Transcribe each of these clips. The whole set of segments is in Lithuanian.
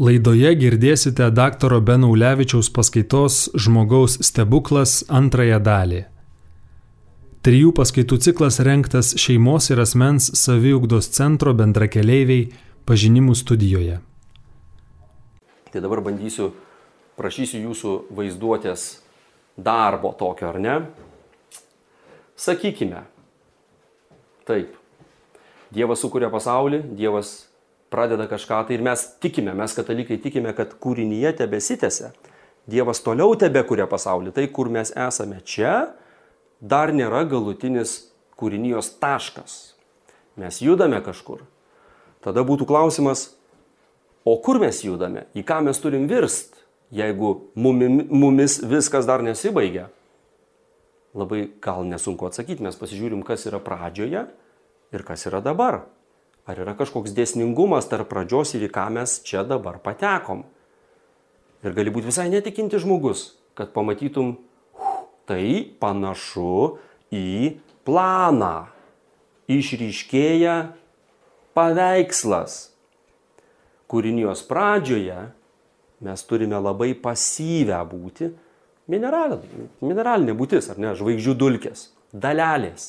Laidoje girdėsite dr. Benaulevičiaus paskaitos Žmogaus stebuklas antrąją dalį. Trijų paskaitų ciklas renktas šeimos ir asmens saviugdos centro bendrakeleiviai pažinimų studijoje. Tai dabar bandysiu, prašysiu jūsų vaizduotės darbo tokio, ar ne? Sakykime, taip, Dievas sukuria pasaulį, Dievas pradeda kažką tai ir mes tikime, mes katalikai tikime, kad kūrinyje tebesitėse. Dievas toliau tebe kuria pasaulį. Tai, kur mes esame čia, dar nėra galutinis kūrinijos taškas. Mes judame kažkur. Tada būtų klausimas, o kur mes judame, į ką mes turim virst, jeigu mumis viskas dar nesibaigia. Labai gal nesunku atsakyti, mes pasižiūrim, kas yra pradžioje ir kas yra dabar. Ar yra kažkoks dėsningumas tarp pradžios ir į ką mes čia dabar patekom? Ir gali būti visai netikinti žmogus, kad pamatytum, tai panašu į planą. Išryškėja paveikslas. Kūrinijos pradžioje mes turime labai pasyvę būti, mineralinė, mineralinė būtis, ar ne, žvaigždžių dulkės, dalelės.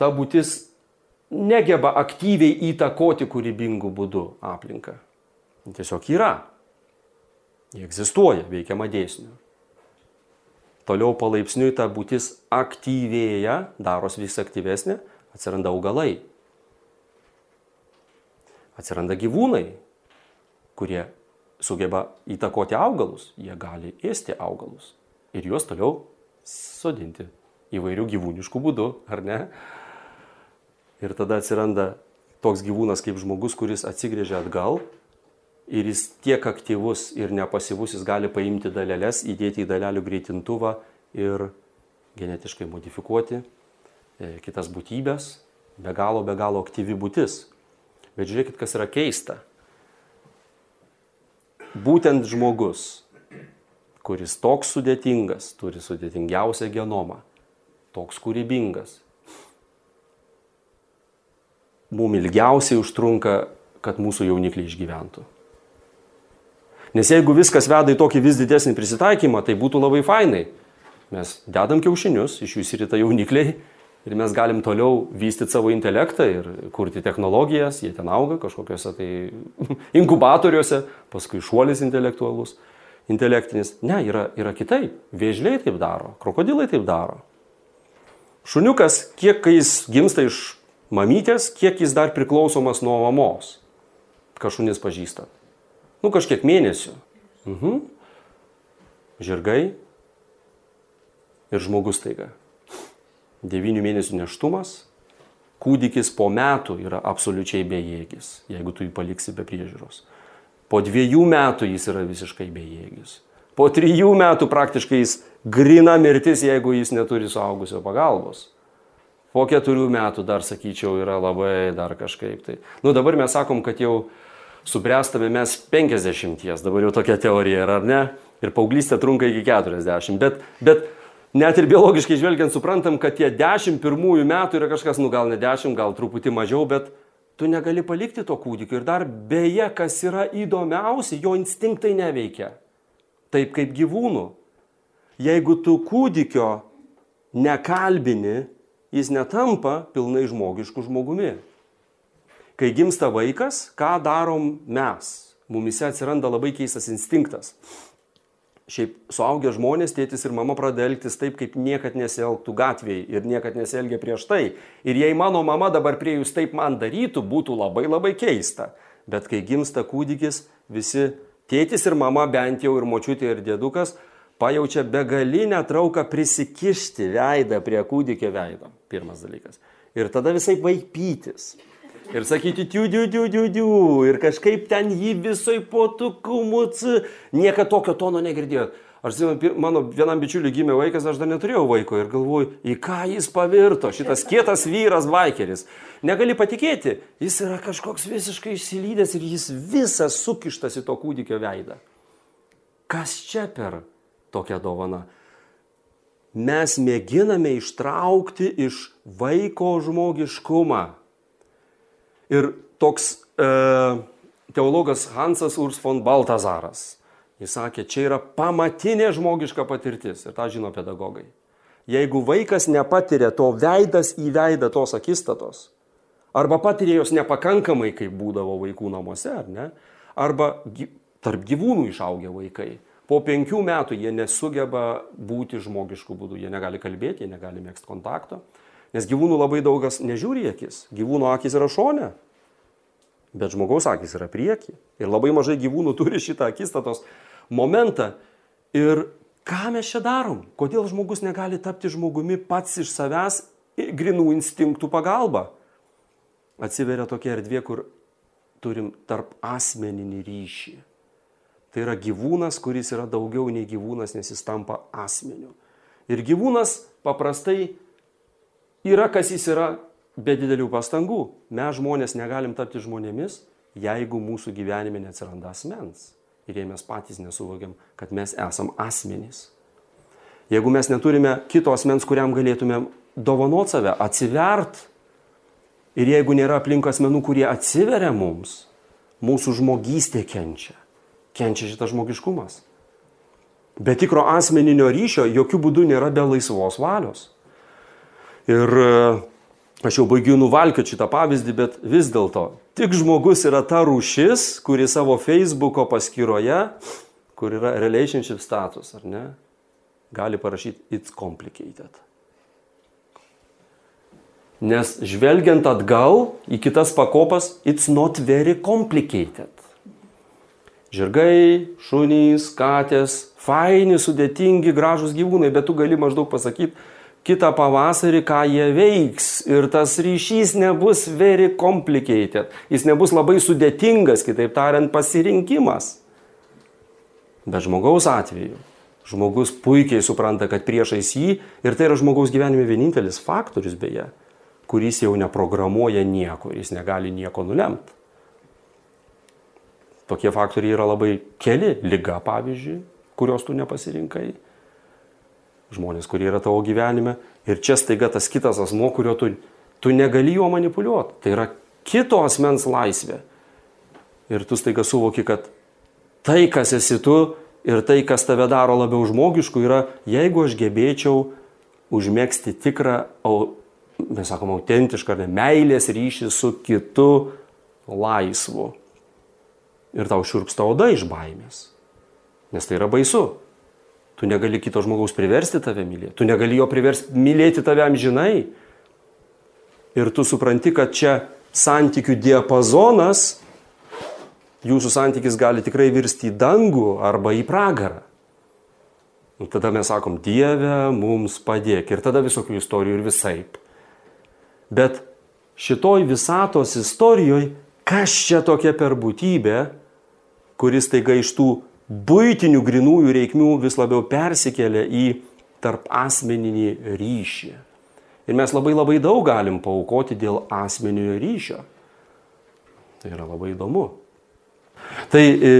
Ta būtis negeba aktyviai įtakoti kūrybingų būdų aplinką. Tiesiog yra. Jie egzistuoja, veikiama dėsnių. Toliau palaipsniui ta būtis aktyvėja, daros vis aktyvesnė, atsiranda augalai. Atsiranda gyvūnai, kurie sugeba įtakoti augalus, jie gali ėsti augalus ir juos toliau sodinti įvairių gyvūniškų būdų, ar ne? Ir tada atsiranda toks gyvūnas kaip žmogus, kuris atsigrėžia atgal ir jis tiek aktyvus ir nepasyvus, jis gali paimti dalelės, įdėti į dalelių greitintuvą ir genetiškai modifikuoti e, kitas būtybės. Be galo, be galo aktyvi būtis. Bet žiūrėkit, kas yra keista. Būtent žmogus, kuris toks sudėtingas, turi sudėtingiausią genomą, toks kūrybingas, mums ilgiausiai užtrunka, kad mūsų jaunikliai išgyventų. Nes jeigu viskas veda į tokį vis didesnį prisitaikymą, tai būtų labai fainai. Mes dedam kiaušinius, iš jų įsirita jaunikliai ir mes galim toliau vystyti savo intelektą ir kurti technologijas, jie ten auga kažkokiuose tai inkubatoriuose, paskui šuolis intelektualus, intelektinis. Ne, yra, yra kitaip. Vėžliai taip daro, krokodilai taip daro. Šuniukas, kiek kai jis gimsta iš mamytės, kiek jis dar priklausomas nuo mamos. Kažunis pažįstat. Nu, kažkiek mėnesių. Mhm. Žirgai ir žmogus taiga. Devynių mėnesių neštumas. Kūdikis po metų yra absoliučiai bejėgis, jeigu tu jį paliksi be priežiūros. Po dviejų metų jis yra visiškai bejėgis. Po trijų metų praktiškai jis grina mirtis, jeigu jis neturi suaugusio pagalbos. Po keturių metų dar, sakyčiau, yra labai dar kažkaip tai. Nu dabar mes sakom, kad jau subręstame mes 50, dabar jau tokia teorija yra, ar ne? Ir paauglystė trunka iki 40. Bet, bet net ir biologiškai žvelgiant suprantam, kad tie 10 pirmųjų metų yra kažkas, nu gal ne 10, gal truputį mažiau, bet tu negali palikti to kūdikio. Ir dar beje, kas yra įdomiausia, jo instinktai neveikia. Taip kaip gyvūnų. Jeigu tu kūdikio nekalbini, jis netampa pilnai žmogišku žmogumi. Kai gimsta vaikas, ką darom mes? Mumise atsiranda labai keistas instinktas. Šiaip suaugę žmonės, tėtis ir mama pradeda elgtis taip, kaip niekad nesielgtų gatvėje ir niekad nesielgia prieš tai. Ir jei mano mama dabar prie jūs taip man darytų, būtų labai labai keista. Bet kai gimsta kūdikis, visi tėtis ir mama, bent jau ir močiutė ir dėdukas, pajaučia begalinę trauką prisikišti veidą prie kūdikio veido. Pirmas dalykas. Ir tada visai vaipytis. Ir sakyti, tiu, tiu, tiu, tiu, tiu. Ir kažkaip ten jį visai potukumuts. Niekada tokio tono negirdėjot. Aš žinau, mano vienam bičiuliui gimė vaikas, aš dar neturėjau vaiko ir galvoju, į ką jis pavirto, šitas kietas vyras baikeris. Negali patikėti, jis yra kažkoks visiškai išsilydęs ir jis visas sukištas į to kūdikio veidą. Kas čia per tokia dovana. Mes mėginame ištraukti iš vaiko žmogiškumą. Ir toks, e, teologas Hansas Urs von Baltazaras. Jis sakė, čia yra pamatinė žmogiška patirtis ir tą žino pedagogai. Jeigu vaikas nepatiria to veidas į veidą tos akistatos, arba patiria jos nepakankamai, kaip būdavo vaikų namuose, ar ne, arba tarp gyvūnų išaugę vaikai, po penkių metų jie nesugeba būti žmogiškų būdų, jie negali kalbėti, jie negali mėgsti kontakto, nes gyvūnų labai daugas nežiūri akis, gyvūnų akis yra šone, bet žmogaus akis yra prieki. Ir labai mažai gyvūnų turi šitą akistatos momentą. Ir ką mes čia darom? Kodėl žmogus negali tapti žmogumi pats iš savęs grinų instinktų pagalba? Atsiveria tokia erdvė, kur turim tarp asmeninį ryšį. Tai yra gyvūnas, kuris yra daugiau nei gyvūnas, nes jis tampa asmeniu. Ir gyvūnas paprastai yra, kas jis yra be didelių pastangų. Mes žmonės negalim tapti žmonėmis, jeigu mūsų gyvenime neatsiranda asmens. Ir jei mes patys nesuvokiam, kad mes esam asmenys. Jeigu mes neturime kito asmens, kuriam galėtume dovanot save, atsivert. Ir jeigu nėra aplink asmenų, kurie atsiveria mums, mūsų žmogystė kenčia. Kenčia šitas žmogiškumas. Be tikro asmeninio ryšio jokių būdų nėra be laisvos valios. Ir Aš jau baigiu nuvalkioti šitą pavyzdį, bet vis dėlto tik žmogus yra ta rūšis, kuri savo Facebooko paskyroje, kur yra relationship status, ar ne, gali parašyti it's complicated. Nes žvelgiant atgal į kitas pakopas, it's not very complicated. Žirgai, šunys, katės, faini, sudėtingi, gražus gyvūnai, bet tu gali maždaug pasakyti, kitą pavasarį, ką jie veiks. Ir tas ryšys nebus very complicated. Jis nebus labai sudėtingas, kitaip tariant, pasirinkimas. Bet žmogaus atveju žmogus puikiai supranta, kad priešais jį ir tai yra žmogaus gyvenime vienintelis faktorius beje, kuris jau neprogramuoja nieko ir jis negali nieko nulemti. Tokie faktoriai yra labai keli. Liga, pavyzdžiui, kurios tu nepasirinkai žmonės, kurie yra tavo gyvenime. Ir čia staiga tas kitas asmo, kurio tu, tu negali juo manipuliuoti. Tai yra kito asmens laisvė. Ir tu staiga suvoki, kad tai, kas esi tu ir tai, kas tave daro labiau žmogišku, yra, jeigu aš gebėčiau užmėgsti tikrą, mes sakom, autentišką ne, meilės ryšį su kitu laisvu. Ir tau širpsta oda iš baimės. Nes tai yra baisu. Tu negali kito žmogaus priversti tave mylėti. Tu negali jo priversti mylėti tave amžinai. Ir tu supranti, kad čia santykių diapazonas, jūsų santykis gali tikrai virsti į dangų arba į pragarą. Ir tada mes sakom, Dieve, mums padėk. Ir tada visokių istorijų ir visaip. Bet šitoj visatos istorijoje, kas čia tokia per būtybė, kuris taiga iš tų būtinių grinųjų reikmių vis labiau persikelia į tarp asmeninį ryšį. Ir mes labai labai daug galim paukoti dėl asmeninio ryšio. Tai yra labai įdomu. Tai e,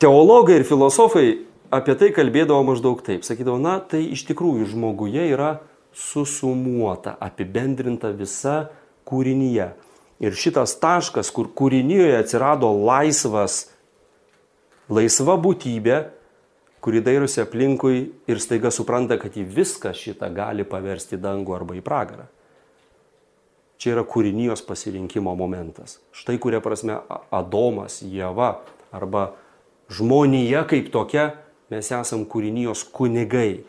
teologai ir filosofai apie tai kalbėdavo maždaug taip. Sakydavo, na, tai iš tikrųjų žmoguje yra susumuota, apibendrinta visa kūrinyje. Ir šitas taškas, kur kūrinyje atsirado laisvas laisva būtybė, kuri dairosi aplinkui ir staiga supranta, kad ji viską šitą gali paversti dangų arba į pragarą. Čia yra kūrinijos pasirinkimo momentas. Štai kuria prasme Adomas, Jėva arba žmonija kaip tokia, mes esam kūrinijos kunigai.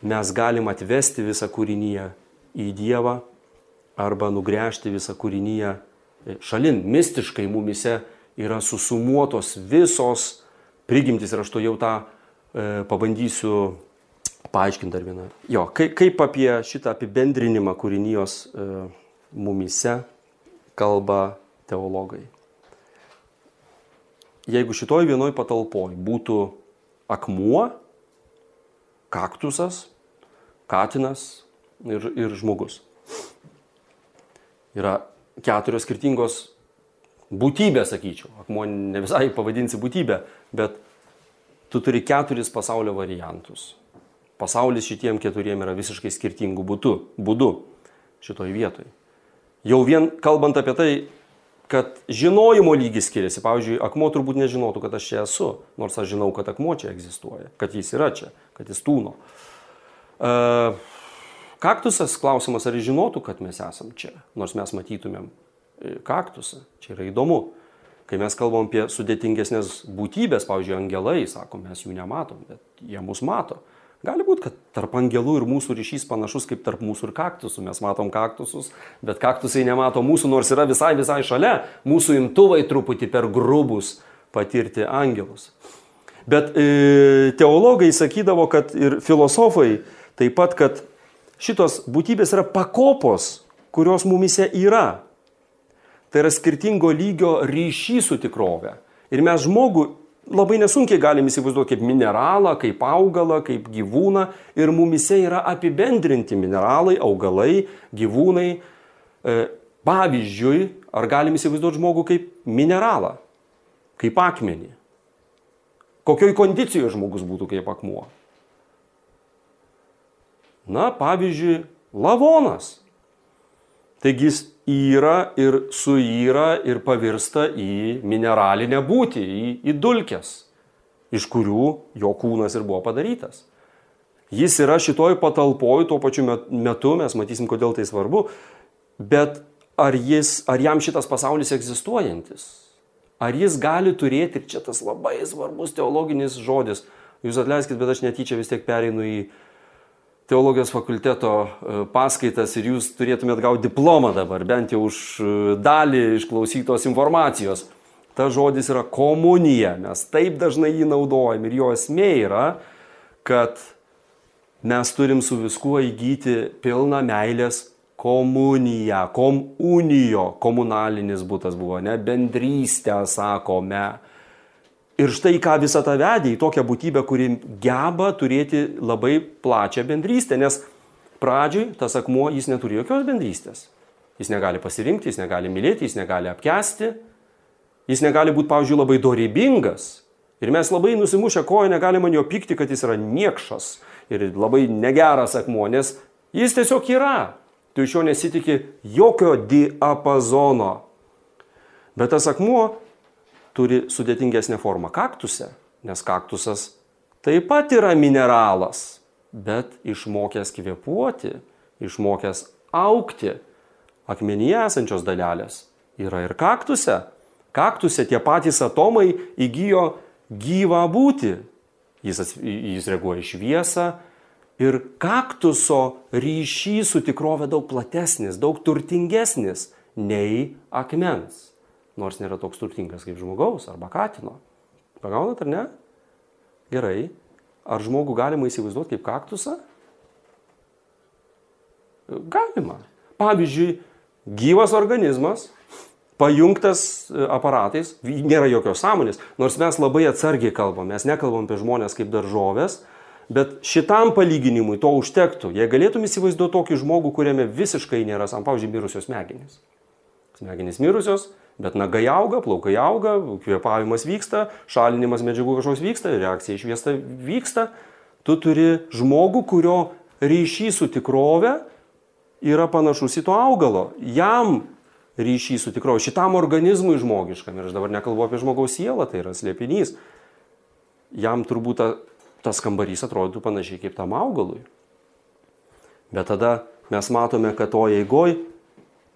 Mes galim atvesti visą kūrinyje į Dievą arba nugręžti visą kūrinyje šalin. Mistiškai mumise yra susumuotos visos prigimtis ir aš to jau tą e, pabandysiu paaiškinti dar vieną. Jo, kaip, kaip apie šitą apibendrinimą kūrinijos e, mumise kalba teologai. Jeigu šitoj vienoj patalpoj būtų akmuo, kaktusas, katinas ir, ir žmogus. Yra keturios skirtingos būtybė, sakyčiau. Akmuo ne visai pavadinsi būtybę, bet tu turi keturis pasaulio variantus. Pasaulis šitiem keturiem yra visiškai skirtingų būtų, būdų šitoj vietoj. Jau vien kalbant apie tai, kad žinojimo lygis skiriasi. Pavyzdžiui, akmuo turbūt nežinotų, kad aš čia esu, nors aš žinau, kad akmuo čia egzistuoja, kad jis yra čia, kad jis tūno. Uh, kaktusas klausimas, ar jis žinotų, kad mes esam čia, nors mes matytumėm kaktusą. Čia yra įdomu. Kai mes kalbam apie sudėtingesnės būtybės, pavyzdžiui, angelai, sakom, mes jų nematom, bet jie mus mato. Gali būti, kad tarp angelų ir mūsų ryšys panašus kaip tarp mūsų ir kaktusų. Mes matom kaktusus, bet kaktusai nemato mūsų, nors yra visai visai šalia. Mūsų imtuvai truputį per grubus patirti angelus. Bet e, teologai sakydavo, kad ir filosofai taip pat, kad šitos būtybės yra pakopos, kurios mumise yra. Tai yra skirtingo lygio ryšys su tikrove. Ir mes žmogų labai nesunkiai galim įsivaizduoti kaip mineralą, kaip augalą, kaip gyvūną ir mumise yra apibendrinti mineralai, augalai, gyvūnai. E, pavyzdžiui, ar galim įsivaizduoti žmogų kaip mineralą, kaip akmenį? Kokioj kondicijoje žmogus būtų kaip akmuo? Na, pavyzdžiui, lavonas. Taigi jis yra ir suyra ir pavirsta į mineralinę būtį, į, į dulkes, iš kurių jo kūnas ir buvo padarytas. Jis yra šitoj patalpoj tuo pačiu metu, mes matysim, kodėl tai svarbu, bet ar, jis, ar jam šitas pasaulis egzistuojantis? Ar jis gali turėti, ir čia tas labai svarbus teologinis žodis, jūs atleiskit, bet aš netyčia vis tiek pereinu į teologijos fakulteto e, paskaitas ir jūs turėtumėt gauti diplomą dabar, bent jau už e, dalį išklausytos informacijos. Ta žodis yra komunija, mes taip dažnai jį naudojam ir jo esmė yra, kad mes turim su viskuo įgyti pilną meilės komuniją, komunijo, komunalinis būtas buvo, ne bendrystę sakome Ir štai ką visą tą vedė į tokią būtybę, kuri geba turėti labai plačią bendrystę, nes pradžioj tas akmuo jis neturi jokios bendrystės. Jis negali pasirinkti, jis negali mylėti, jis negali apkesti, jis negali būti, pavyzdžiui, labai dorybingas. Ir mes labai nusimušę koją negalime jo pykti, kad jis yra niekšas ir labai negeras akmuo, nes jis tiesiog yra. Tu iš jo nesitikė jokio diapazono. Bet tas akmuo turi sudėtingesnę formą kaktuse, nes kaktusas taip pat yra mineralas, bet išmokęs kvepuoti, išmokęs aukti, akmenyje esančios dalelės yra ir kaktuse. Kaktuse tie patys atomai įgyjo gyvą būti. Jis, jis reaguoja šviesą ir kaktuso ryšys su tikrove daug platesnis, daug turtingesnis nei akmens nors nėra toks turtingas kaip žmogaus arba katino. Pagaunat ar ne? Gerai. Ar žmogų galima įsivaizduoti kaip kaktusą? Galima. Pavyzdžiui, gyvas organizmas, pajungtas e, aparatais, nėra jokios sąmonės, nors mes labai atsargiai kalbam, mes nekalbam apie žmonės kaip daržovės, bet šitam palyginimui to užtektų. Jei galėtum įsivaizduoti tokį žmogų, kuriame visiškai nėra, sam, pavyzdžiui, mirusios smegenys. Smegenys mirusios, Bet nagai auga, plaukai auga, kvėpavimas vyksta, šalinimas medžiagų kažkoks vyksta, reakcija išviesta vyksta. Tu turi žmogų, kurio ryšys su tikrove yra panašus į to augalo. Jam ryšys su tikrove, šitam organizmui žmogiškam, ir aš dabar nekalbu apie žmogaus sielą, tai yra slėpinys, jam turbūt ta, tas kambarys atrodytų panašiai kaip tam augalui. Bet tada mes matome, kad to eigoj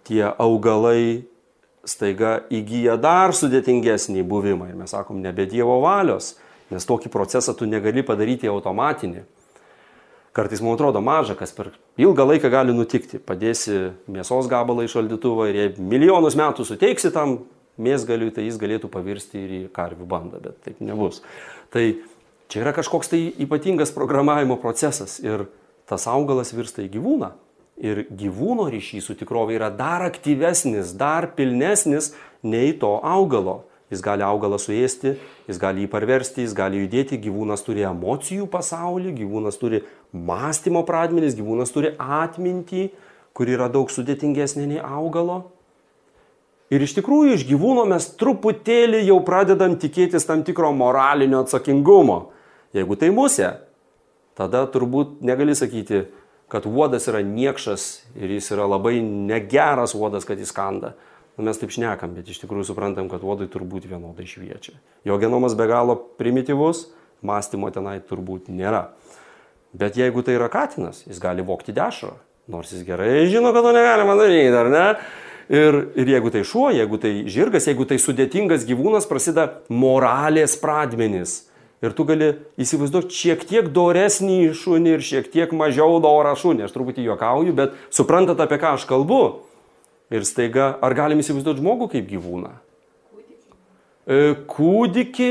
tie augalai staiga įgyja dar sudėtingesnį buvimą ir mes sakom, nebe Dievo valios, nes tokį procesą tu negali padaryti automatinį. Kartais man atrodo maža, kas per ilgą laiką gali nutikti. Padėsi mėsos gabalą į šaldytuvą ir jei milijonus metų suteiksi tam mėsgaliui, tai jis galėtų pavirsti ir į karvių bandą, bet taip nebus. Tai čia yra kažkoks tai ypatingas programavimo procesas ir tas augalas virsta į gyvūną ir gyvūno ryšys su tikrovė yra dar aktyvesnis, dar pilnesnis nei to augalo. Jis gali augalą suėsti, jis gali jį parversti, jis gali judėti, gyvūnas turi emocijų pasaulį, gyvūnas turi mąstymo pradmenis, gyvūnas turi atmintį, kuri yra daug sudėtingesnė nei augalo. Ir iš tikrųjų iš gyvūno mes truputėlį jau pradedam tikėtis tam tikro moralinio atsakingumo. Jeigu tai musė, tada turbūt negali sakyti, kad uodas yra niekšas ir jis yra labai negeras uodas, kad jis kanda. Nu, mes taip šnekam, bet iš tikrųjų suprantam, kad uodai turbūt vienodai šviečia. Jo genomas be galo primityvus, mąstymo tenai turbūt nėra. Bet jeigu tai yra katinas, jis gali vokti dešrą, nors jis gerai žino, kad to negalima daryti, ar ne? Ir, ir jeigu tai šuo, jeigu tai žirgas, jeigu tai sudėtingas gyvūnas, prasideda moralės pradmenis. Ir tu gali įsivaizduoti šiek tiek doresnį šunį ir šiek tiek mažiau dorą šunį. Aš truputį juokauju, bet suprantat, apie ką aš kalbu. Ir staiga, ar galim įsivaizduoti žmogų kaip gyvūną? Kūdikį. Kūdikį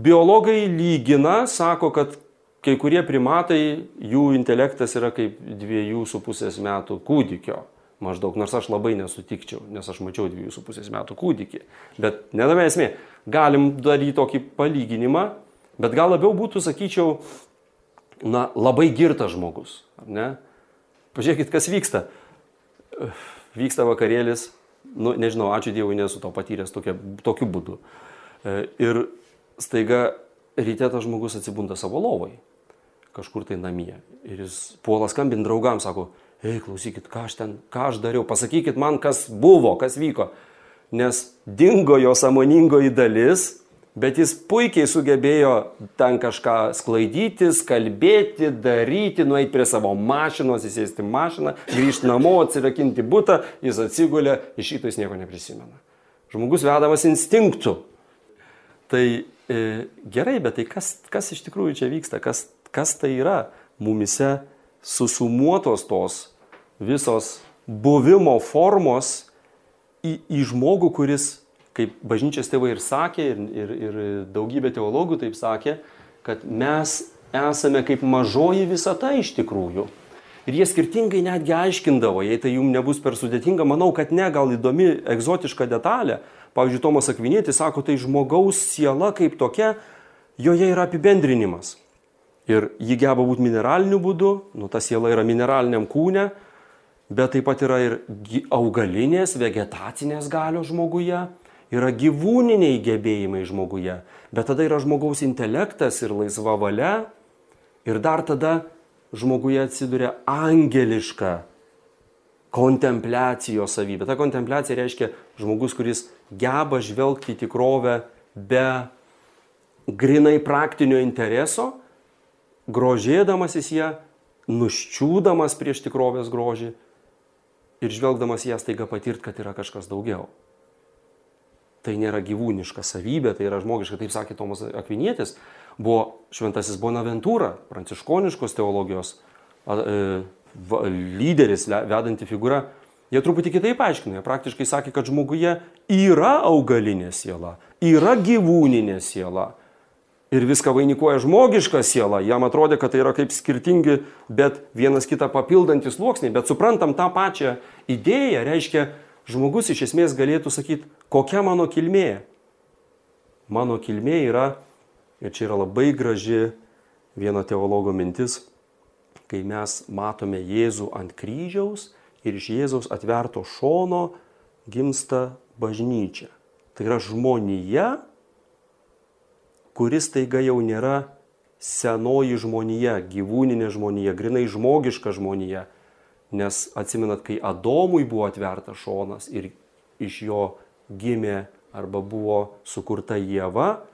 biologai lygina, sako, kad kai kurie primatai, jų intelektas yra kaip dviejų su pusės metų kūdikio. Maždaug, nors aš labai nesutikčiau, nes aš mačiau dviejų su pusės metų kūdikį. Bet nedame esmė, galim daryti tokį palyginimą, bet gal labiau būtų, sakyčiau, na, labai girtas žmogus. Ne? Pažiūrėkit, kas vyksta. Vyksta vakarėlis, nu, nežinau, ačiū Dievui, nesu to patyręs tokia, tokiu būdu. E, ir staiga ryte tas žmogus atsibunda savo lovai, kažkur tai namie. Ir jis puola skambinti draugams, sako, ei, klausykit, ką aš ten, ką aš dariau, pasakykit man, kas buvo, kas vyko. Nes dingo jo samoningoji dalis, bet jis puikiai sugebėjo ten kažką sklaidytis, kalbėti, daryti, nueiti prie savo mašinos, įsėsti mašiną, grįžti namo, atsirakinti būtą, jis atsigulė, iš šito jis nieko neprisimena. Žmogus vedamas instinktų. Tai e, gerai, bet tai kas, kas iš tikrųjų čia vyksta, kas, kas tai yra mumise susumuotos tos visos buvimo formos į, į žmogų, kuris kaip bažnyčios tėvai ir sakė, ir, ir, ir daugybė teologų taip sakė, kad mes esame kaip mažoji visata iš tikrųjų. Ir jie skirtingai netgi aiškindavo, jei tai jums nebus per sudėtinga, manau, kad ne, gal įdomi, egzotiška detalė. Pavyzdžiui, Tomas Akvinėtis sako, tai žmogaus siela kaip tokia, joje yra apibendrinimas. Ir ji geba būti mineraliniu būdu, nu ta siela yra mineraliniam kūne, bet taip pat yra ir augalinės, vegetacinės galios žmoguje yra gyvūniniai gebėjimai žmoguje, bet tada yra žmogaus intelektas ir laisva valia ir dar tada žmoguje atsiduria angeliška kontempliacijos savybė. Ta kontempliacija reiškia žmogus, kuris geba žvelgti į tikrovę be grinai praktinio intereso, grožėdamasis ją, nuščiūdamas prieš tikrovės grožį ir žvelgdamas ją staiga patirt, kad yra kažkas daugiau tai nėra gyvūniška savybė, tai yra žmogiška, taip sakė Tomas Akvinėtis, buvo šventasis Bonaventūra, pranciškoniškos teologijos e, lyderis, vedanti figūra. Jie truputį kitaip aiškino, jie praktiškai sakė, kad žmoguje yra augalinė siela, yra gyvūninė siela. Ir viską vainikuoja žmogiška siela. Jam atrodė, kad tai yra kaip skirtingi, bet vienas kitą papildantis sluoksniai. Bet suprantam tą pačią idėją, reiškia, žmogus iš esmės galėtų sakyti, kokia mano kilmė. Mano kilmė yra, ir čia yra labai graži vieno teologo mintis, kai mes matome Jėzų ant kryžiaus ir iš Jėzaus atverto šono gimsta bažnyčia. Tai yra žmonija, kuris taiga jau nėra senoji žmonija, gyvūninė žmonija, grinai žmogiška žmonija, Nes atsimenat, kai Adomui buvo atvertas šonas ir iš jo gimė arba buvo sukurta Jėva,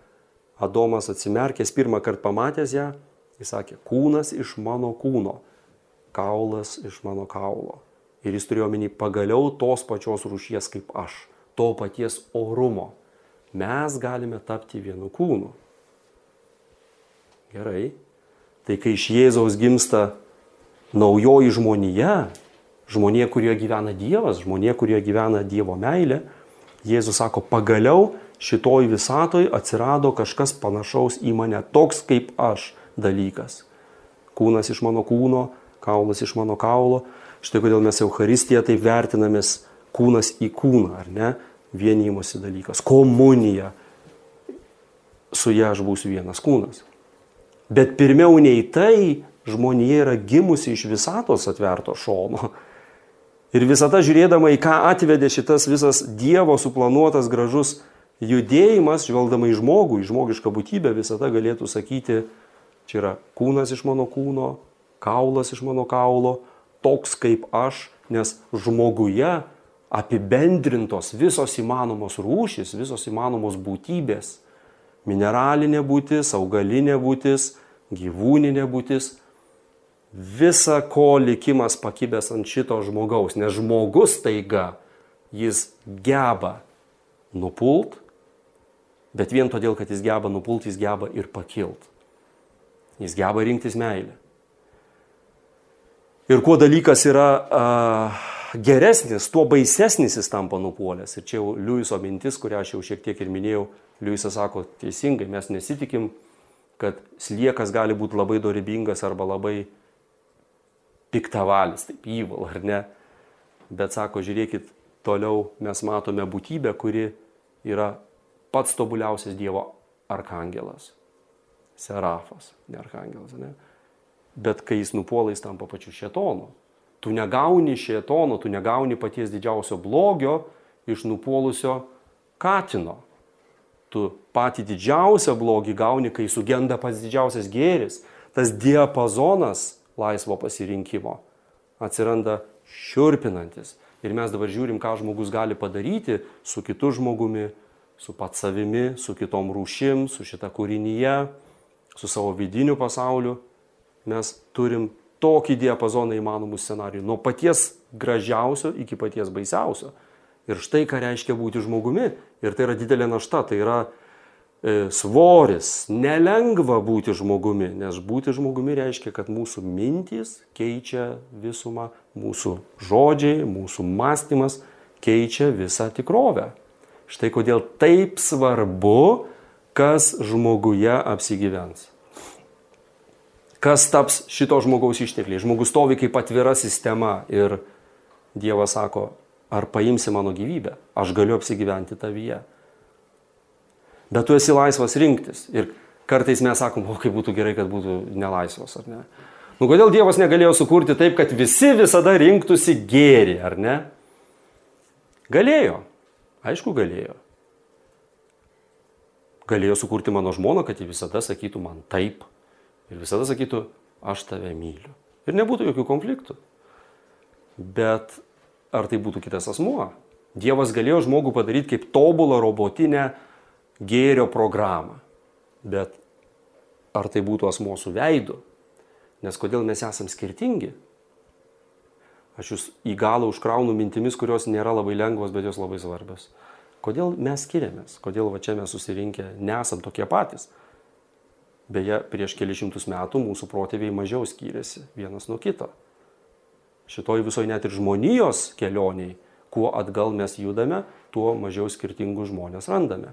Adomas atsimerkęs pirmą kartą pamatęs ją, jis sakė, kūnas iš mano kūno, kaulas iš mano kaulo. Ir jis turėjo menį pagaliau tos pačios rūšies kaip aš, to paties orumo. Mes galime tapti vienu kūnu. Gerai. Tai kai iš Jėzaus gimsta naujoji žmonija, žmonija, kurioje gyvena Dievas, žmonija, kurioje gyvena Dievo meilė, Jėzus sako, pagaliau šitoj visatoj atsirado kažkas panašaus į mane, toks kaip aš dalykas. Kūnas iš mano kūno, kaulas iš mano kaulo. Štai kodėl mes Euharistiją taip vertinamės kūnas į kūną, ar ne? Vienymosi dalykas. Komunija. Su ją aš būsiu vienas kūnas. Bet pirmiau nei tai žmonija yra gimusi iš visatos atverto šono. Ir visata žiūrėdama į ką atvedė šitas visas Dievo suplanuotas gražus judėjimas, žvelgdama į žmogų, į žmogišką būtybę, visata galėtų sakyti, čia yra kūnas iš mano kūno, kaulas iš mano kaulo, toks kaip aš, nes žmoguje apibendrintos visos įmanomos rūšys, visos įmanomos būtybės - mineralinė būtis, augalinė būtis, gyvūninė būtis. Visa ko likimas pakibęs ant šito žmogaus, nes žmogus taiga, jis geba nupult, bet vien todėl, kad jis geba nupult, jis geba ir pakilt. Jis geba rinktis meilę. Ir kuo dalykas yra uh, geresnis, tuo baisesnis jis tampa nupuolęs. Ir čia jau Liujiso mintis, kurią aš jau šiek tiek ir minėjau, Liujisas sako teisingai, mes nesitikim, kad sliekas gali būti labai dorybingas arba labai piktavalis, taip įval, ar ne. Bet sako, žiūrėkit, toliau mes matome būtybę, kuri yra pats tobuliausias Dievo arkangelas. Serafas, ne arkangelas, ne? Bet kai jis nupuola, jis tampa pačiu šėtonu. Tu negauni šėtono, tu negauni paties didžiausio blogio iš nupuolusio katino. Tu patį didžiausią blogį gauni, kai sugenda pats didžiausias gėris. Tas diapazonas laisvo pasirinkimo atsiranda šiurpinantis. Ir mes dabar žiūrim, ką žmogus gali padaryti su kitu žmogumi, su pats savimi, su kitom rūšim, su šita kūrinyje, su savo vidiniu pasauliu mes turim tokį diapazoną įmanomų scenarijų, nuo paties gražiausio iki paties baisiausio. Ir štai ką reiškia būti žmogumi. Ir tai yra didelė našta, tai yra svoris. Nelengva būti žmogumi, nes būti žmogumi reiškia, kad mūsų mintys keičia visumą, mūsų žodžiai, mūsų mąstymas keičia visą tikrovę. Štai kodėl taip svarbu, kas žmoguje apsigyvens kas taps šito žmogaus ištekliai. Žmogus stovi kaip atvira sistema ir Dievas sako, ar paimsi mano gyvybę, aš galiu apsigyventi tavyje. Bet tu esi laisvas rinktis. Ir kartais mes sakom, o kaip būtų gerai, kad būtų nelaisvas, ar ne? Nu kodėl Dievas negalėjo sukurti taip, kad visi visada rinktųsi gėrį, ar ne? Galėjo. Aišku, galėjo. Galėjo sukurti mano žmoną, kad ji visada sakytų man taip, Ir visada sakytų, aš tave myliu. Ir nebūtų jokių konfliktų. Bet ar tai būtų kitas asmuo? Dievas galėjo žmogų padaryti kaip tobulą robotinę gėrio programą. Bet ar tai būtų asmuo su veidu? Nes kodėl mes esame skirtingi? Aš jūs į galą užkraunu mintimis, kurios nėra labai lengvos, bet jos labai svarbios. Kodėl mes skiriamės? Kodėl va čia mes susirinkę nesam tokie patys? Beje, prieš kelišimtus metų mūsų protėviai mažiau skyrėsi vienas nuo kito. Šitoj visoje net ir žmonijos kelioniai, kuo atgal mes judame, tuo mažiau skirtingų žmonės randame.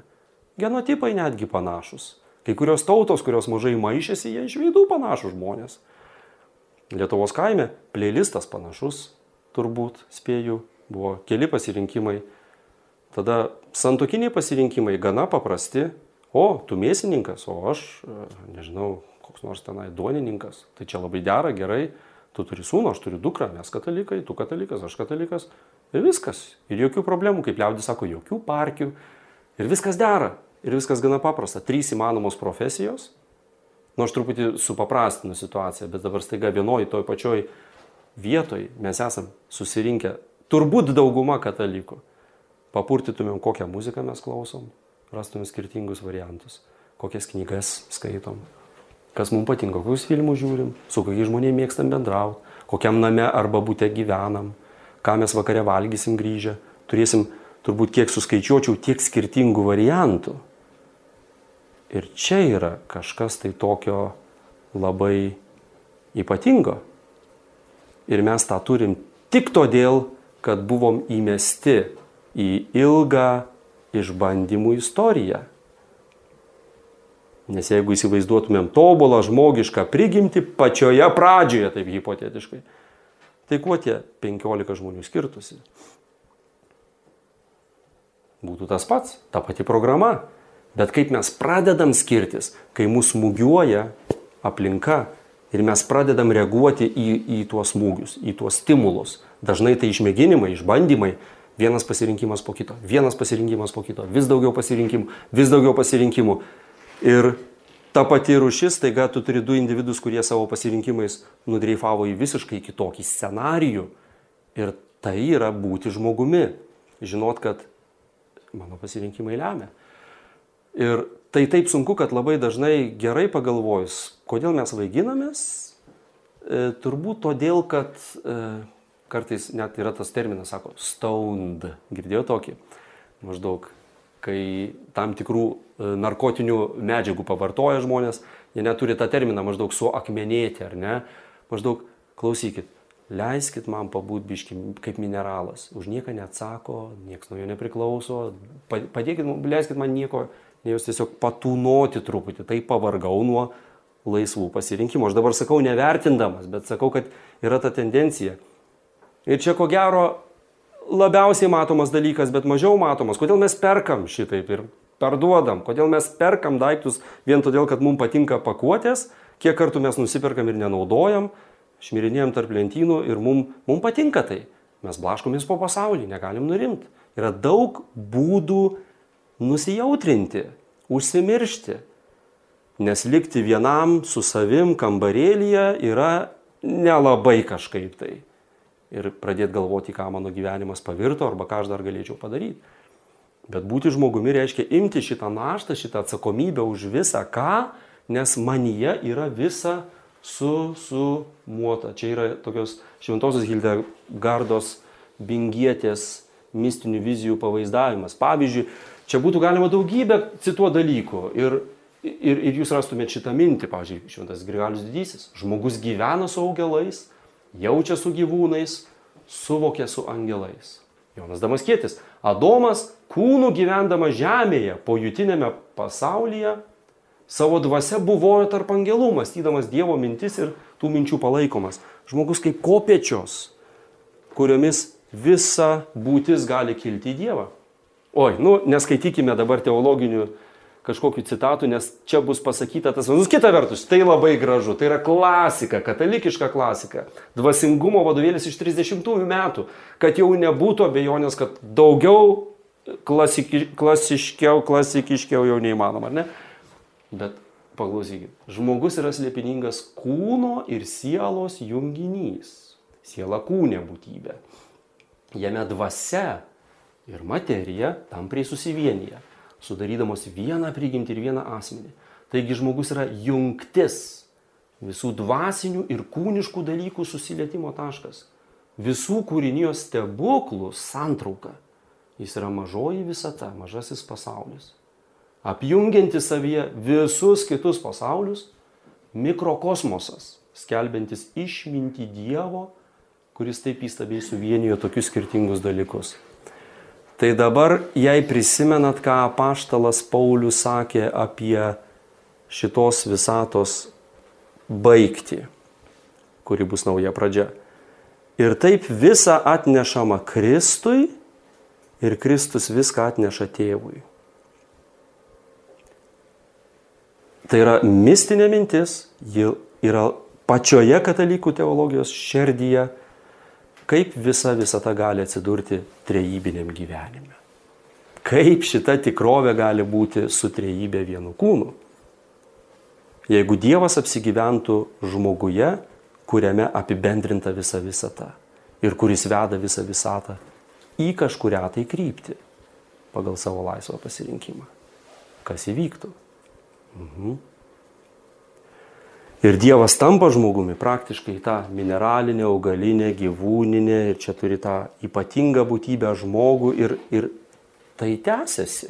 Genotipai netgi panašus. Kai kurios tautos, kurios mažai maišėsi, jie iš veidų panašus žmonės. Lietuvos kaime playlistas panašus, turbūt spėju, buvo keli pasirinkimai. Tada santokiniai pasirinkimai gana paprasti, o tu mėsininkas, o aš, e, nežinau, koks nors tenai duonininkas, tai čia labai dera, gerai, tu turi sūnų, aš turiu dukrą, mes katalikai, tu katalikas, aš katalikas. Ir viskas. Ir jokių problemų, kaip liaudis sako, jokių parkių. Ir viskas dera. Ir viskas gana paprasta. Trys įmanomos profesijos. Nu, aš truputį supaprastinu situaciją, bet dabar staiga vienoje toj pačioj vietoj mes esam susirinkę, turbūt dauguma katalikų. Papurtytumėm, kokią muziką mes klausom, rastume skirtingus variantus, kokias knygas skaitom, kas mums patinka, kokius filmus žiūrim, su kokiais žmonėmis mėgstam bendrauti, kokiam name arba būte gyvenam, ką mes vakare valgysim grįžę. Turėsim turbūt kiek suskaičiuočiau tiek skirtingų variantų. Ir čia yra kažkas tai tokio labai ypatingo. Ir mes tą turim tik todėl, kad buvom įmesti į ilgą išbandymų istorija. Nes jeigu įsivaizduotumėm tobulą žmogišką prigimti pačioje pradžioje, taip hipotetiškai, tai kuo tie 15 žmonių skirtusi? Būtų tas pats, ta pati programa. Bet kaip mes pradedam skirtis, kai mūsų smūgiuoja aplinka ir mes pradedam reaguoti į, į tuos smūgius, į tuos stimulus. Dažnai tai išmėginimai, išbandymai, Vienas pasirinkimas po kito, vienas pasirinkimas po kito, vis daugiau pasirinkimų, vis daugiau pasirinkimų. Ir ta pati rušis, taiga tu turi du individus, kurie savo pasirinkimais nudreifavo į visiškai kitokį scenarijų. Ir tai yra būti žmogumi. žinot, kad mano pasirinkimai lemia. Ir tai taip sunku, kad labai dažnai gerai pagalvojus, kodėl mes vaiginamės, e, turbūt todėl, kad e, kartais net yra tas terminas, sako, stoned. Girdėjau tokį? Maždaug, kai tam tikrų e, narkotinių medžiagų pavartoja žmonės, jie neturi tą terminą maždaug suakmenėti, ar ne? Maždaug, klausykit, leiskit man pabūt biški kaip mineralas. Už nieką neatsako, niekas nuo jo nepriklauso. Padėkit, leiskit man nieko, jūs tiesiog patūnoti truputį. Tai pavargau nuo laisvų pasirinkimų. Aš dabar sakau nevertindamas, bet sakau, kad yra ta tendencija. Ir čia ko gero labiausiai matomas dalykas, bet mažiau matomas. Kodėl mes perkam šitaip ir parduodam? Kodėl mes perkam daiktus vien todėl, kad mums patinka pakuotės, kiek kartų mes nusiperkam ir nenaudojam, šmirinėjom tarp lentynų ir mums mum patinka tai. Mes blaškomės po pasaulį, negalim nurimti. Yra daug būdų nusijautrinti, užsimiršti. Nes likti vienam su savim kambarėlyje yra nelabai kažkaip tai. Ir pradėti galvoti, ką mano gyvenimas pavirto arba ką aš dar galėčiau padaryti. Bet būti žmogumi reiškia imti šitą naštą, šitą atsakomybę už visą ką, nes manyje yra visa su, su muota. Čia yra tokios šventosios Hildegardos bingietės mistinių vizijų pavaizdavimas. Pavyzdžiui, čia būtų galima daugybę cituoti dalykų ir, ir, ir jūs rastumėte šitą mintį, pavyzdžiui, šventas Grigalius didysis. Žmogus gyvena su augalais, jaučia su gyvūnais, suvokia su angelais. Jonas Damaskėtis. Adomas kūnų gyvendama žemėje, pojutinėme pasaulyje, Savo dvasia buvojo tarp angelų, mąstydamas Dievo mintis ir tų minčių palaikomas. Žmogus kaip kopiečios, kuriomis visa būtis gali kilti į Dievą. Oi, nu, neskaitykime dabar teologinių kažkokių citatų, nes čia bus pasakyta tas, nu, kita vertus, tai labai gražu, tai yra klasika, katalikiška klasika, dvasingumo vadovėlis iš 30-ųjų metų, kad jau nebūtų abejonės, kad daugiau klasiki, klasiškiau, klasikiškiau jau neįmanoma, ar ne? Bet paklausykit, žmogus yra slėpiningas kūno ir sielos junginys. Siela kūnė būtybė. Jame dvasia ir materija tampriai susivienyje, sudarydamos vieną prigimtį ir vieną asmenį. Taigi žmogus yra jungtis visų dvasinių ir kūniškų dalykų susilietimo taškas. Visų kūrinijos stebuklų santrauka. Jis yra mažoji visata, mažasis pasaulis apjungianti savyje visus kitus pasaulius, mikrokosmosas, skelbiantis išminti Dievo, kuris taip įstabiai suvienijo tokius skirtingus dalykus. Tai dabar, jei prisimenat, ką apaštalas Paulius sakė apie šitos visatos baigti, kuri bus nauja pradžia. Ir taip visa atnešama Kristui ir Kristus viską atneša tėvui. Tai yra mistinė mintis, ji yra pačioje katalikų teologijos šerdyje, kaip visa visata gali atsidurti trejybiniam gyvenime. Kaip šita tikrovė gali būti su trejybė vienu kūnu. Jeigu Dievas apsigyventų žmoguje, kuriame apibendrinta visa visata ir kuris veda visą visatą į kažkuria tai kryptį pagal savo laisvą pasirinkimą. Kas įvyktų? Mhm. Ir Dievas tampa žmogumi praktiškai tą mineralinę, augalinę, gyvūninę ir čia turi tą ypatingą būtybę žmogų ir, ir tai tęsiasi.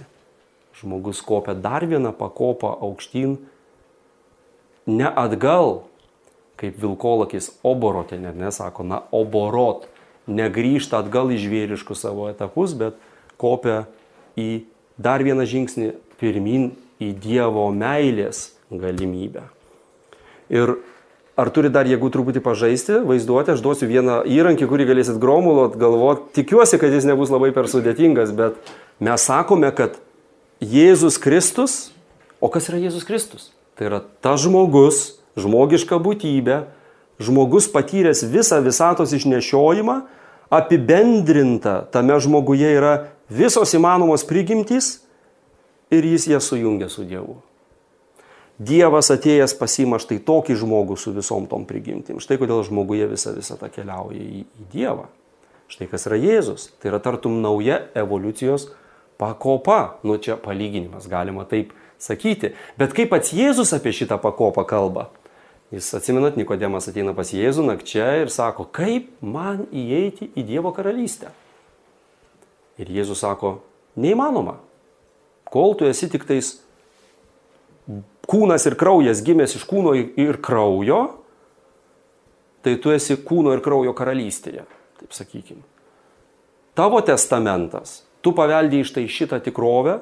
Žmogus kopia dar vieną pakopą aukštyn, ne atgal, kaip vilkolakis oborotė, net nesako, na, oborot, negrįžta atgal į žvėriškus savo etapus, bet kopia į dar vieną žingsnį pirmin į Dievo meilės galimybę. Ir ar turi dar jėgų truputį pažaisti, vaizduoti, aš duosiu vieną įrankį, kurį galėsit gromulot, galvot, tikiuosi, kad jis nebus labai per sudėtingas, bet mes sakome, kad Jėzus Kristus, o kas yra Jėzus Kristus? Tai yra ta žmogus, žmogiška būtybė, žmogus patyręs visą visatos išnešiojimą, apibendrinta tame žmoguje yra visos įmanomos prigimtys ir jis jas sujungia su Dievu. Dievas atėjęs pasima štai tokį žmogų su visom tom prigimtim. Štai kodėl žmoguje visa visata keliauja į, į Dievą. Štai kas yra Jėzus. Tai yra tartum nauja evoliucijos pakopa. Nu čia palyginimas, galima taip sakyti. Bet kaip pats Jėzus apie šitą pakopą kalba? Jis atsimenat, Nikodemas ateina pas Jėzų nakčia ir sako, kaip man įeiti į Dievo karalystę. Ir Jėzus sako, neįmanoma. Kol tu esi tik tais kūnas ir kraujas gimęs iš kūno ir kraujo, tai tu esi kūno ir kraujo karalystėje, taip sakykime. Tavo testamentas, tu paveldėjai iš tai šitą tikrovę,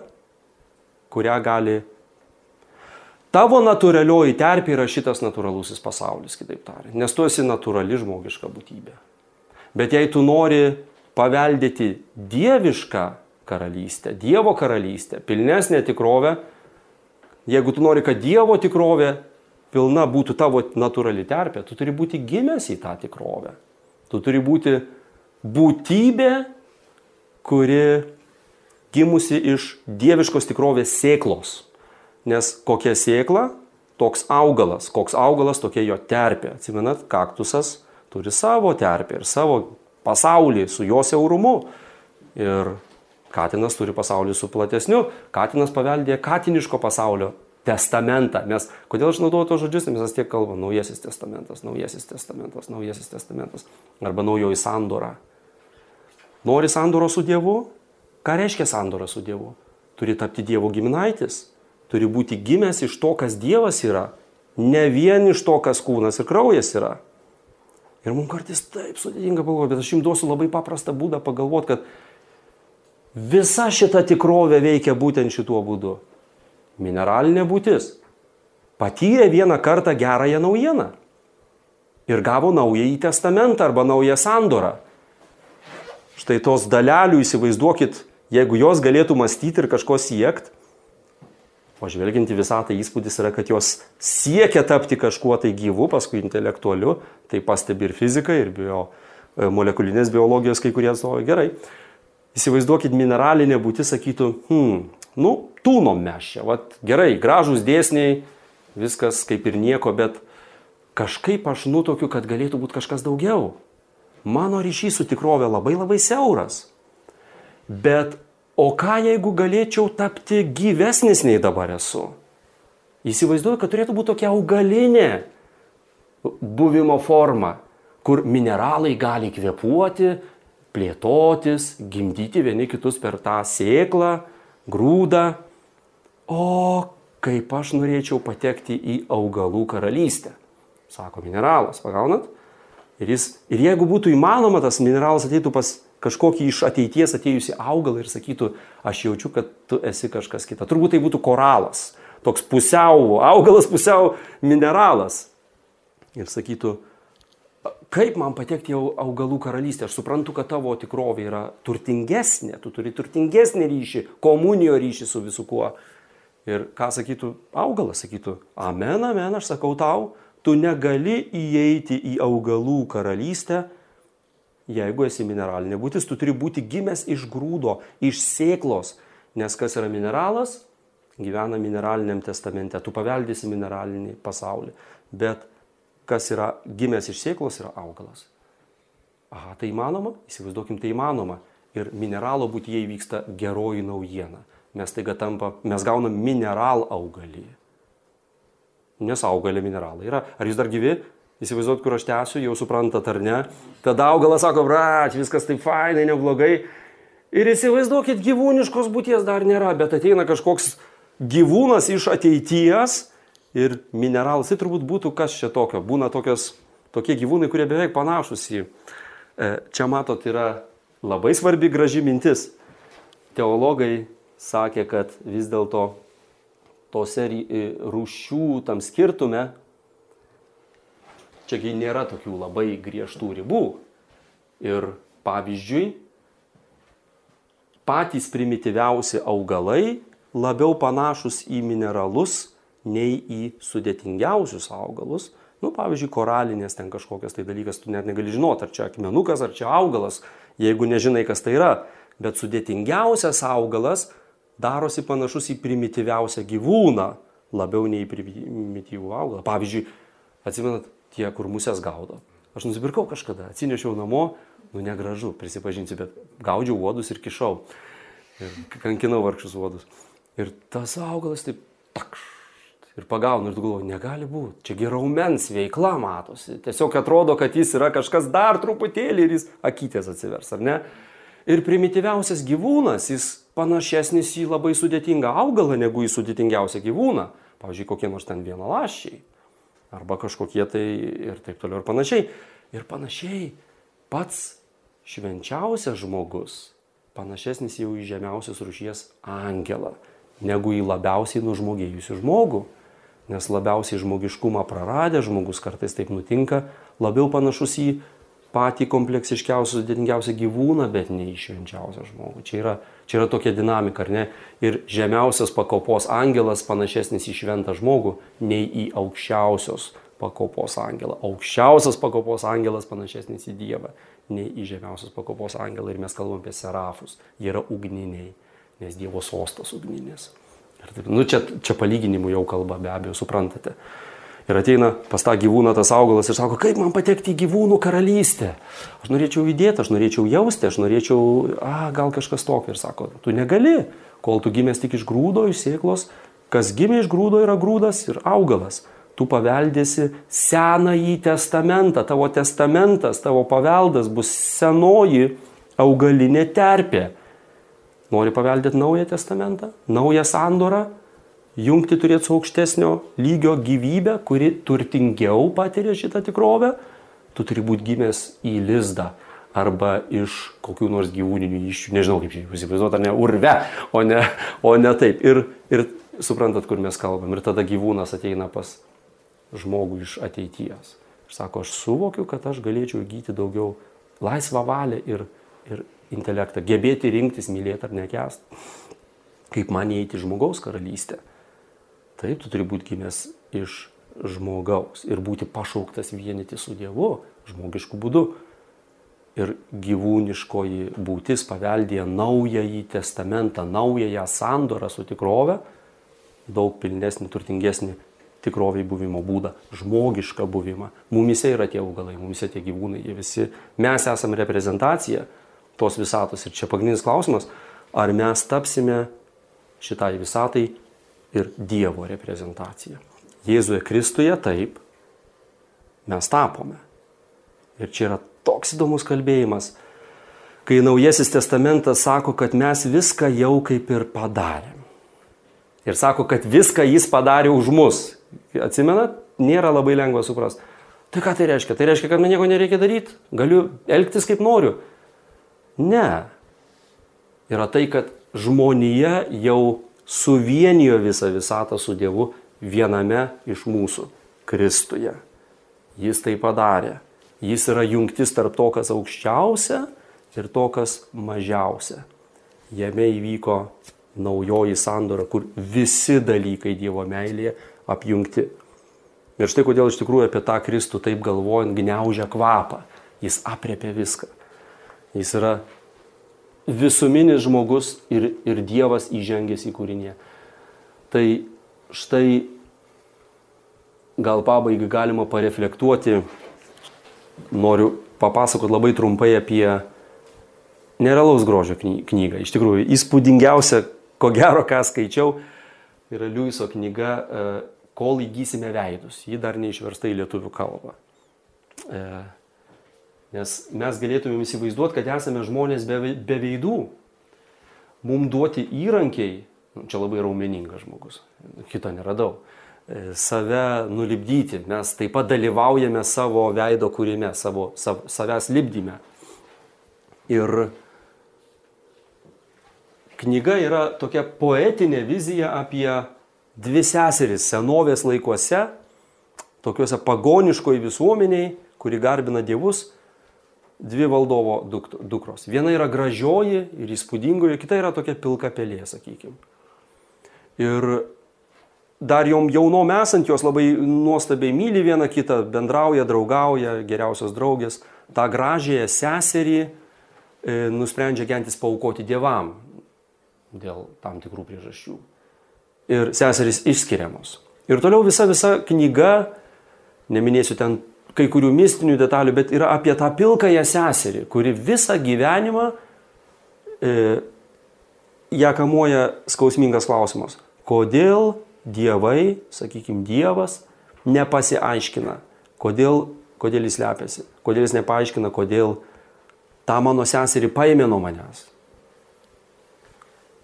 kurią gali. Tavo natūralioji terpė yra šitas natūralusis pasaulis, kitaip tariant, nes tu esi natūrali žmogiška būtybė. Bet jei tu nori paveldėti dievišką karalystę, Dievo karalystę, pilnesnę tikrovę, jeigu tu nori, kad Dievo tikrovė pilna būtų tavo natūrali terpė, tu turi būti gimęs į tą tikrovę. Tu turi būti būtybė, kuri gimusi iš dieviškos tikrovės sėklos. Nes kokia sėkla, toks augalas, koks augalas, tokia jo terpė. Atsimenat, kaktusas turi savo terpę ir savo pasaulį su jo siaurumu. Ir Katinas turi pasaulį su platesniu, Katinas paveldė katiniško pasaulio testamentą. Mes, kodėl aš naudoju tos žodžius, nes mes tiek kalbame naujasis testamentas, naujasis testamentas, naujasis testamentas arba naujoji sandora. Nori sandoro su Dievu? Ką reiškia sandora su Dievu? Turi tapti Dievo giminaitis, turi būti gimęs iš to, kas Dievas yra, ne vien iš to, kas kūnas ir kraujas yra. Ir mums kartais taip sudėtinga pagalvoti, bet aš jums duosiu labai paprastą būdą pagalvoti, kad Visa šita tikrovė veikia būtent šituo būdu. Mineralinė būtis patyrė vieną kartą gerąją naujieną ir gavo naująjį testamentą arba naują sandorą. Štai tos dalelių įsivaizduokit, jeigu jos galėtų mąstyti ir kažko siekti, o žvelgiant į visą tai įspūdis yra, kad jos siekia tapti kažkuo tai gyvu, paskui intelektualiu, tai pastebi ir fizika, ir bio, e, molekulinės biologijos kai kurie atstovai gerai. Įsivaizduokit, mineralinė būtis sakytų, hmm, nu, tūnom mes čia, vat, gerai, gražūs dėsniai, viskas kaip ir nieko, bet kažkaip aš nutokiu, kad galėtų būti kažkas daugiau. Mano ryšys su tikrove labai labai siauras. Bet o ką jeigu galėčiau tapti gyvesnis nei dabar esu? Įsivaizduoju, kad turėtų būti tokia augalinė buvimo forma, kur mineralai gali kvepuoti, plėtotis, gimdyti vieni kitus per tą sėklą, grūdą. O kaip aš norėčiau patekti į augalų karalystę, sako mineralas, pagaunat? Ir, jis, ir jeigu būtų įmanoma, tas mineralas ateitų pas kažkokį iš ateities atėjusi augalą ir sakytų, aš jaučiu, kad tu esi kažkas kita. Turbūt tai būtų koralas, toks pusiau augalas, pusiau mineralas. Ir sakytų, kaip man patekti į augalų karalystę? Aš suprantu, kad tavo tikrovė yra turtingesnė, tu turi turtingesnį ryšį, komunijo ryšį su visu kuo. Ir ką sakytų augalas, sakytų, amen, amen, aš sakau tau, tu negali įeiti į augalų karalystę, jeigu esi mineralinė būtis, tu turi būti gimęs iš grūdo, iš sėklos, nes kas yra mineralas, gyvena mineraliniam testamente, tu paveldėsi mineralinį pasaulį. Bet kas yra gimęs iš sėklos, yra augalas. Aha, tai įmanoma? Įsivaizduokim, tai įmanoma. Ir mineralo būtyje įvyksta geroji naujiena. Mes taiga tampa, mes gaunam mineral augalį. Nes augalė mineralai yra. Ar jūs dar gyvi? Įsivaizduot, kur aš tęsiu, jau suprantat ar ne. Tada augalas sako, brat, viskas taip fainai, neblogai. Ir įsivaizduokit, gyvūniškos būties dar nėra, bet ateina kažkoks gyvūnas iš ateities ir mineralas. Tai turbūt būtų kas čia tokio. Būna tokios, tokie gyvūnai, kurie beveik panašus į... E, čia matot, yra labai svarbi graži mintis. Teologai sakė, kad vis dėlto tose e, rūšių tam skirtume, čiagi nėra tokių labai griežtų ribų. Ir pavyzdžiui, patys primityviausi augalai labiau panašus į mineralus nei į sudėtingiausius augalus. Nu, pavyzdžiui, koralinės ten kažkokias tai dalykas, tu net negali žinoti, ar čia akmenukas, ar čia augalas, jeigu nežinai, kas tai yra. Bet sudėtingiausias augalas darosi panašus į primityviausią gyvūną, labiau nei į primityvų augalą. Pavyzdžiui, atsimenat, tie, kur musės gaudo. Aš nusipirkau kažkada, atsinešiau namo, Nu, negražu, prisipažinsiu, bet gaudžiau uodus ir kišau. Ir kankinau vargšus uodus. Ir tas augalas taip, takš, ir pagaunu ir tu galvoji, negali būti, čia geraumens veikla matosi. Tiesiog atrodo, kad jis yra kažkas dar truputėlį ir jis akytės atsivers, ar ne? Ir primityviausias gyvūnas, jis panašesnis į labai sudėtingą augalą negu į sudėtingiausią gyvūną. Pavyzdžiui, kokie nors ten vienalaščiai. Arba kažkokie tai ir taip toliau ir panašiai. Ir panašiai pats švenčiausias žmogus panašesnis jau į žemiausios rušies angelą, negu į labiausiai nužmogėjusių žmogų. Nes labiausiai žmogiškumą praradę žmogus kartais taip nutinka, labiau panašus į patį kompleksiškiausią, sudėtingiausią gyvūną, bet ne į švenčiausią žmogų. Čia yra, čia yra tokia dinamika, ar ne? Ir žemiausias pakopos angelas panašesnis į šventą žmogų, nei į aukščiausios pakopos angelą. Aukščiausias pakopos angelas panašesnis į Dievą, nei į žemiausios pakopos angelą. Ir mes kalbam apie serafus. Jie yra ugniniai, nes Dievo sostas ugninės. Taip, nu čia, čia palyginimų jau kalba, be abejo, suprantate. Ir ateina pas tą gyvūną tas augalas ir sako, kaip man patekti į gyvūnų karalystę. Aš norėčiau judėti, aš norėčiau jausti, aš norėčiau, a, gal kažkas tokio. Ir sako, tu negali, kol tu gimęs tik iš grūdo, iš sėklos. Kas gimė iš grūdo yra grūdas ir augalas. Tu paveldėsi senąjį testamentą, tavo testamentas, tavo paveldas bus senoji augalinė terpė. Nori paveldėti naują testamentą, naują sandorą, jungti turėti su aukštesnio lygio gyvybę, kuri turtingiau patiria šitą tikrovę, tu turi būti gimęs į lizdą arba iš kokių nors gyvūninių iššių, nežinau kaip čia įsivaizduoti, ar ne urve, o ne, o ne taip. Ir, ir suprantat, kur mes kalbam. Ir tada gyvūnas ateina pas žmogų iš ateities. Ir sako, aš suvokiu, kad aš galėčiau įgyti daugiau laisvą valią ir, ir intelektą, gebėti rinktis, mylėti ar nekest. Kaip man įeiti žmogaus karalystę. Taip, tu turi būti gimęs iš žmogaus ir būti pašauktas vienyti su Dievu žmogišku būdu. Ir gyvūniškoji būtis paveldėja naująjį testamentą, naująją sandorą su tikrove, daug pilnesnį, turtingesnį tikroviai buvimo būdą, žmogišką buvimą. Mumise yra tie augalai, mumise tie gyvūnai, jie visi, mes esame reprezentacija tos visatos. Ir čia pagrindinis klausimas, ar mes tapsime šitai visatai ir Dievo reprezentacija. Jėzuje Kristuje taip mes tapome. Ir čia yra toks įdomus kalbėjimas, kai Naujasis testamentas sako, kad mes viską jau kaip ir padarėm. Ir sako, kad viską jis padarė už mus. Atsimenat, nėra labai lengva suprasti. Tai ką tai reiškia? Tai reiškia, kad man nieko nereikia daryti, galiu elgtis kaip noriu. Ne. Yra tai, kad žmonija jau suvienijo visą visatą su Dievu viename iš mūsų - Kristuje. Jis tai padarė. Jis yra jungtis tarp to, kas aukščiausia ir to, kas mažiausia. Jame įvyko naujoji sandora, kur visi dalykai Dievo meilėje apjungti. Ir štai kodėl iš tikrųjų apie tą Kristų taip galvojant gniaužia kvapą. Jis apriepia viską. Jis yra visuminis žmogus ir, ir Dievas įžengęs į kūrinį. Tai štai gal pabaigai galima pareflektuoti, noriu papasakoti labai trumpai apie nerealaus grožio knygą. Iš tikrųjų, įspūdingiausia, ko gero, ką skaičiau, yra Liujiso knyga e, Kol įgysime veidus. Ji dar neišversta į lietuvių kalbą. Nes mes galėtumėm įsivaizduoti, kad esame žmonės be, be veidų. Mums duoti įrankiai, nu, čia labai raumeningas žmogus, kito neradau, e, save nulibdyti. Mes taip pat dalyvaujame savo veido kūrime, savo, sav, savęs libdyme. Ir knyga yra tokia poetinė vizija apie dvi seseris senovės laikuose, tokiuose pagoniškoji visuomeniai, kuri garbina dievus dvi valdovo dukros. Viena yra gražioji ir įspūdingoji, kita yra tokia pilka pelė, sakykime. Ir dar jom jaunom esant jos labai nuostabiai myli viena kitą, bendrauja, draugauja, geriausios draugės. Ta gražiąją seserį e, nusprendžia gentis paukoti dievam dėl tam tikrų priežasčių. Ir seserys išskiriamos. Ir toliau visa visa knyga, neminėsiu ten kai kurių mistinių detalių, bet yra apie tą pilkąją seserį, kuri visą gyvenimą e, ją kamuoja skausmingas klausimas. Kodėl dievai, sakykime, dievas nepasiaiškina, kodėl, kodėl jis lepiasi, kodėl jis nepaaiškina, kodėl tą mano seserį paėmė nuo manęs.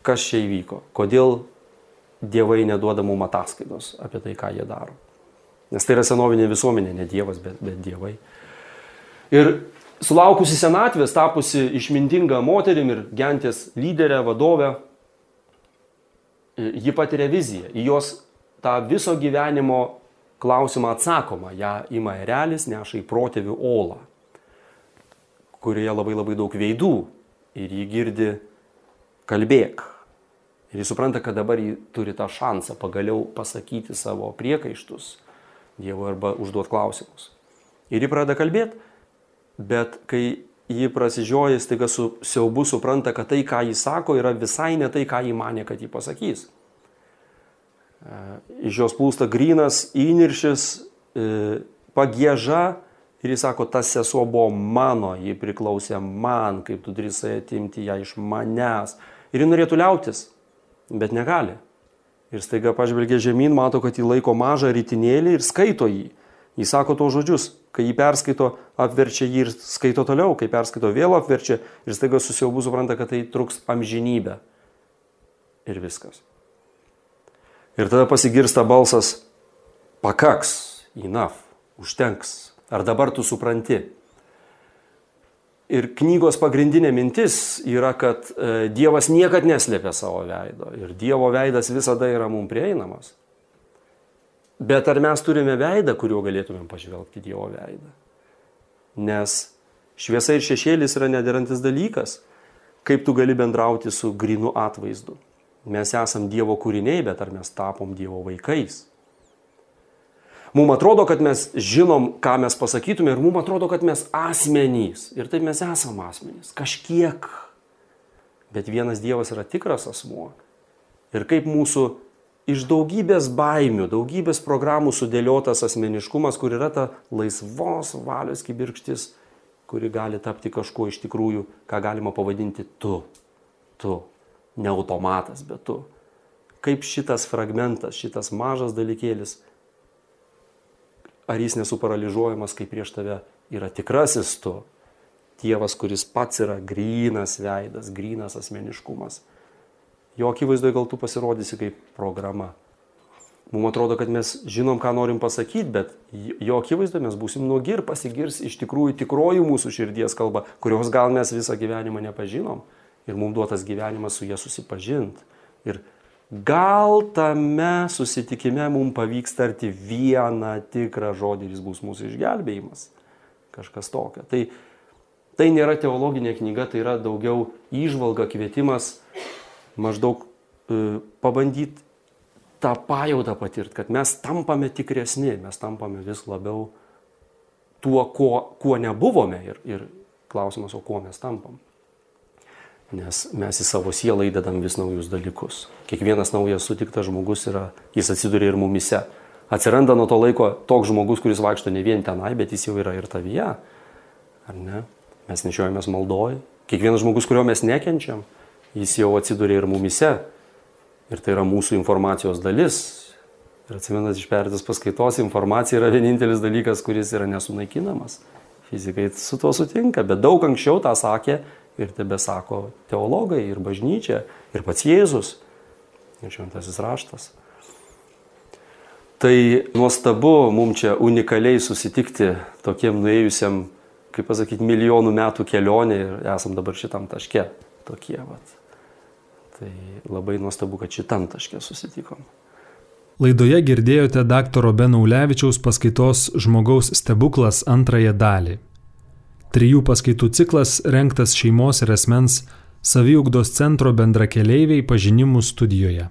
Kas čia įvyko, kodėl dievai neduoda mums ataskaitos apie tai, ką jie daro. Nes tai yra senovinė visuomenė, ne Dievas, bet, bet Dievai. Ir sulaukusi senatvės, tapusi išmintinga moterim ir gentės lyderė, vadovė, ji patiria viziją. Į jos tą viso gyvenimo klausimą atsakoma. Ja ima erelis, neša į protėvių olą, kurioje labai labai daug veidų. Ir ji girdi kalbėk. Ir jis supranta, kad dabar jį turi tą šansą pagaliau pasakyti savo priekaištus Dievui arba užduot klausimus. Ir ji pradeda kalbėti, bet kai ji prasižioja, staiga su siaubu supranta, kad tai, ką jis sako, yra visai ne tai, ką jį mane, kad jį pasakys. Iš jos plūsta grinas įniršis, e, pagėža ir jis sako, tas sesuo buvo mano, ji priklausė man, kaip tu drįsai atimti ją iš manęs. Ir ji norėtų liautis, bet negali. Ir staiga pažvelgia žemyn, mato, kad jį laiko mažą rytinėlį ir skaito jį. Jis sako to žodžius, kai jį perskaito, apverčia jį ir skaito toliau, kai perskaito vėl apverčia ir staiga susiaubu supranta, kad tai truks amžinybę. Ir viskas. Ir tada pasigirsta balsas, pakaks, enough, užtenks. Ar dabar tu supranti? Ir knygos pagrindinė mintis yra, kad e, Dievas niekad neslėpia savo veido ir Dievo veidas visada yra mums prieinamas. Bet ar mes turime veidą, kuriuo galėtumėm pažvelgti Dievo veidą? Nes šviesa ir šešėlis yra nederantis dalykas. Kaip tu gali bendrauti su grinu atvaizdu? Mes esam Dievo kūriniai, bet ar mes tapom Dievo vaikais? Mums atrodo, kad mes žinom, ką mes pasakytume ir mums atrodo, kad mes asmenys. Ir taip mes esame asmenys. Kažkiek. Bet vienas Dievas yra tikras asmuo. Ir kaip mūsų iš daugybės baimių, daugybės programų sudėliotas asmeniškumas, kur yra ta laisvos valios kibirkštis, kuri gali tapti kažkuo iš tikrųjų, ką galima pavadinti tu. Tu. Ne automatas, bet tu. Kaip šitas fragmentas, šitas mažas dalykėlis ar jis nesuparalyžuojamas, kai prieš tave yra tikrasis tu, Dievas, kuris pats yra grynas veidas, grynas asmeniškumas. Jo akivaizdoje gal tu pasirodysi kaip programa. Mums atrodo, kad mes žinom, ką norim pasakyti, bet jo akivaizdoje mes būsim nuogi ir pasigirs iš tikrųjų tikroji mūsų širdies kalba, kurios gal mes visą gyvenimą nepažinom. Ir mums duotas gyvenimas su jie susipažinti. Ir gal tame susitikime mums pavyks tarti vieną tikrą žodį ir jis bus mūsų išgelbėjimas. Kažkas tokio. Tai, tai nėra teologinė knyga, tai yra daugiau išvalga, kvietimas maždaug e, pabandyti tą pajautą patirti, kad mes tampame tikresni, mes tampame vis labiau tuo, kuo, kuo nebuvome ir, ir klausimas, o kuo mes tampam. Nes mes į savo sielą įdedam vis naujus dalykus. Kiekvienas naujas sutiktas žmogus yra, jis atsiduria ir mumise. Atsiranda nuo to laiko toks žmogus, kuris vaikšto ne vien tenai, bet jis jau yra ir tavyje. Ar ne? Mes nešiojamės maldoj. Kiekvienas žmogus, kurio mes nekenčiam, jis jau atsiduria ir mumise. Ir tai yra mūsų informacijos dalis. Ir atsimenat iš perėtos paskaitos, informacija yra vienintelis dalykas, kuris yra nesunaikinamas. Fizikai su tuo sutinka, bet daug anksčiau tą sakė ir tebe sako teologai, ir bažnyčia, ir pats Jėzus, ir šventasis raštas. Tai nuostabu mums čia unikaliai susitikti tokiem nuėjusiam, kaip pasakyti, milijonų metų kelionė ir esam dabar šitam taške tokie. Vat. Tai labai nuostabu, kad šitam taške susitikom. Laidoje girdėjote dr. Benaulevičiaus paskaitos Žmogaus stebuklas antrąją dalį. Trijų paskaitų ciklas renktas šeimos ir asmens saviugdos centro bendrakeleiviai pažinimų studijoje.